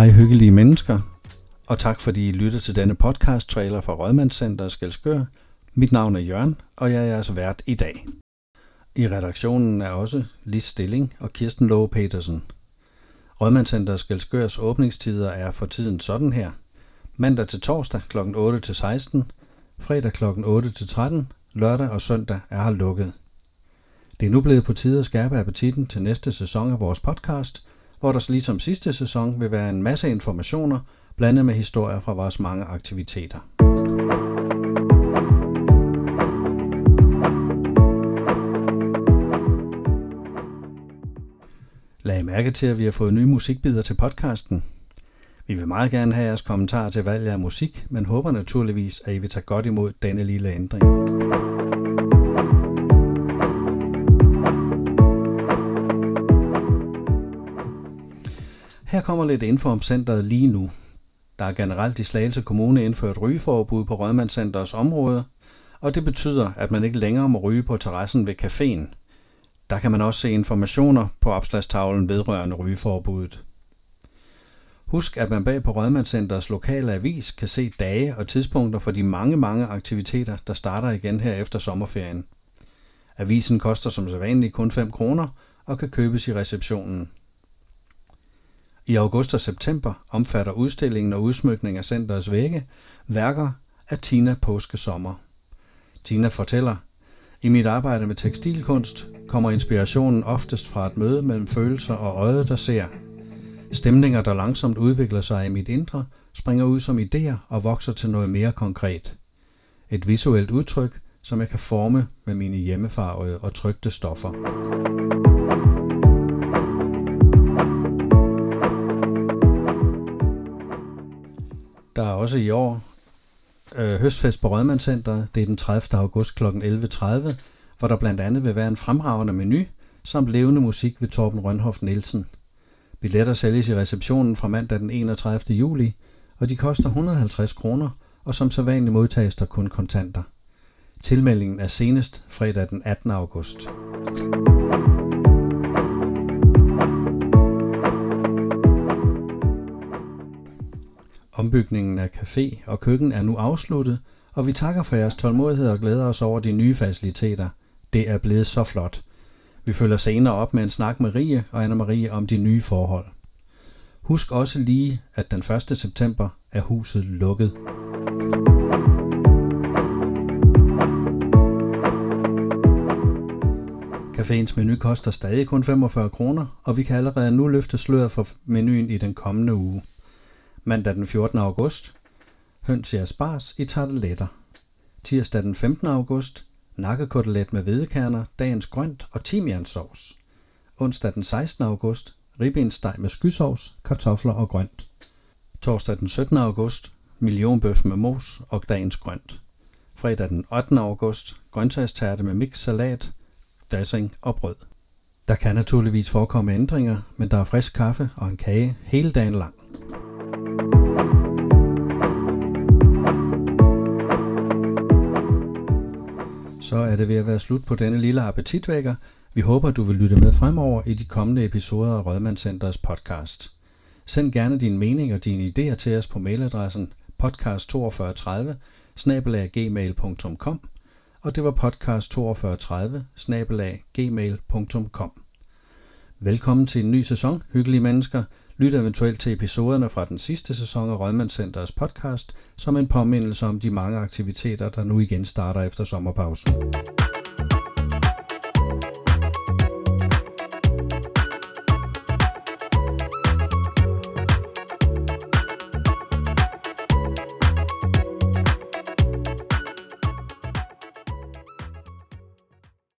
Hej hyggelige mennesker, og tak fordi I lytter til denne podcast-trailer fra Rødmandscenter Skelskør. Mit navn er Jørgen, og jeg er jeres vært i dag. I redaktionen er også Lis Stilling og Kirsten Lowe Petersen. Rødmandscenter Skelskørs åbningstider er for tiden sådan her. Mandag til torsdag kl. 8 til 16, fredag kl. 8 til 13, lørdag og søndag er her lukket. Det er nu blevet på tide at skærpe appetitten til næste sæson af vores podcast – hvor der ligesom sidste sæson vil være en masse informationer, blandet med historier fra vores mange aktiviteter. Lag mærke til, at vi har fået nye musikbider til podcasten. Vi vil meget gerne have jeres kommentarer til valg af musik, men håber naturligvis, at I vil tage godt imod denne lille ændring. Her kommer lidt info om centret lige nu. Der er generelt i Slagelse Kommune indført rygeforbud på Rødmandscenterets område, og det betyder, at man ikke længere må ryge på terrassen ved caféen. Der kan man også se informationer på opslagstavlen vedrørende rygeforbuddet. Husk, at man bag på Rødmandscenters lokale avis kan se dage og tidspunkter for de mange, mange aktiviteter, der starter igen her efter sommerferien. Avisen koster som sædvanligt kun 5 kroner og kan købes i receptionen. I august og september omfatter udstillingen og udsmykningen af centerets vægge værker af Tina Påske Sommer. Tina fortæller, i mit arbejde med tekstilkunst kommer inspirationen oftest fra et møde mellem følelser og øjet, der ser. Stemninger, der langsomt udvikler sig i mit indre, springer ud som idéer og vokser til noget mere konkret. Et visuelt udtryk, som jeg kan forme med mine hjemmefarvede og trygte stoffer. Også i år øh, høstfest på Rødmandscenteret. Det er den 30. august kl. 11.30, hvor der blandt andet vil være en fremragende menu, samt levende musik ved Torben Rønhoff Nielsen. Billetter sælges i receptionen fra mandag den 31. juli, og de koster 150 kroner, og som så vanligt modtages der kun kontanter. Tilmeldingen er senest fredag den 18. august. Ombygningen af café og køkken er nu afsluttet, og vi takker for jeres tålmodighed og glæder os over de nye faciliteter. Det er blevet så flot. Vi følger senere op med en snak med Rie og Anna-Marie om de nye forhold. Husk også lige, at den 1. september er huset lukket. Caféens menu koster stadig kun 45 kroner, og vi kan allerede nu løfte sløret for menuen i den kommende uge. Mandag den 14. august. Høns i asparges i tarteletter. Tirsdag den 15. august. Nakkekotelet med hvedekerner, dagens grønt og timiansovs. Onsdag den 16. august. Ribbensteg med skysovs, kartofler og grønt. Torsdag den 17. august. Millionbøf med mos og dagens grønt. Fredag den 8. august. Grøntsagstærte med mix salat, dressing og brød. Der kan naturligvis forekomme ændringer, men der er frisk kaffe og en kage hele dagen lang. Så er det ved at være slut på denne lille appetitvækker. Vi håber, du vil lytte med fremover i de kommende episoder af Rødmandscenters podcast. Send gerne din mening og dine idéer til os på mailadressen podcast4230 gmail.com og det var podcast4230 gmail.com. Velkommen til en ny sæson, hyggelige mennesker. Lyt eventuelt til episoderne fra den sidste sæson af Rødmandscenterets podcast, som en påmindelse om de mange aktiviteter, der nu igen starter efter sommerpausen.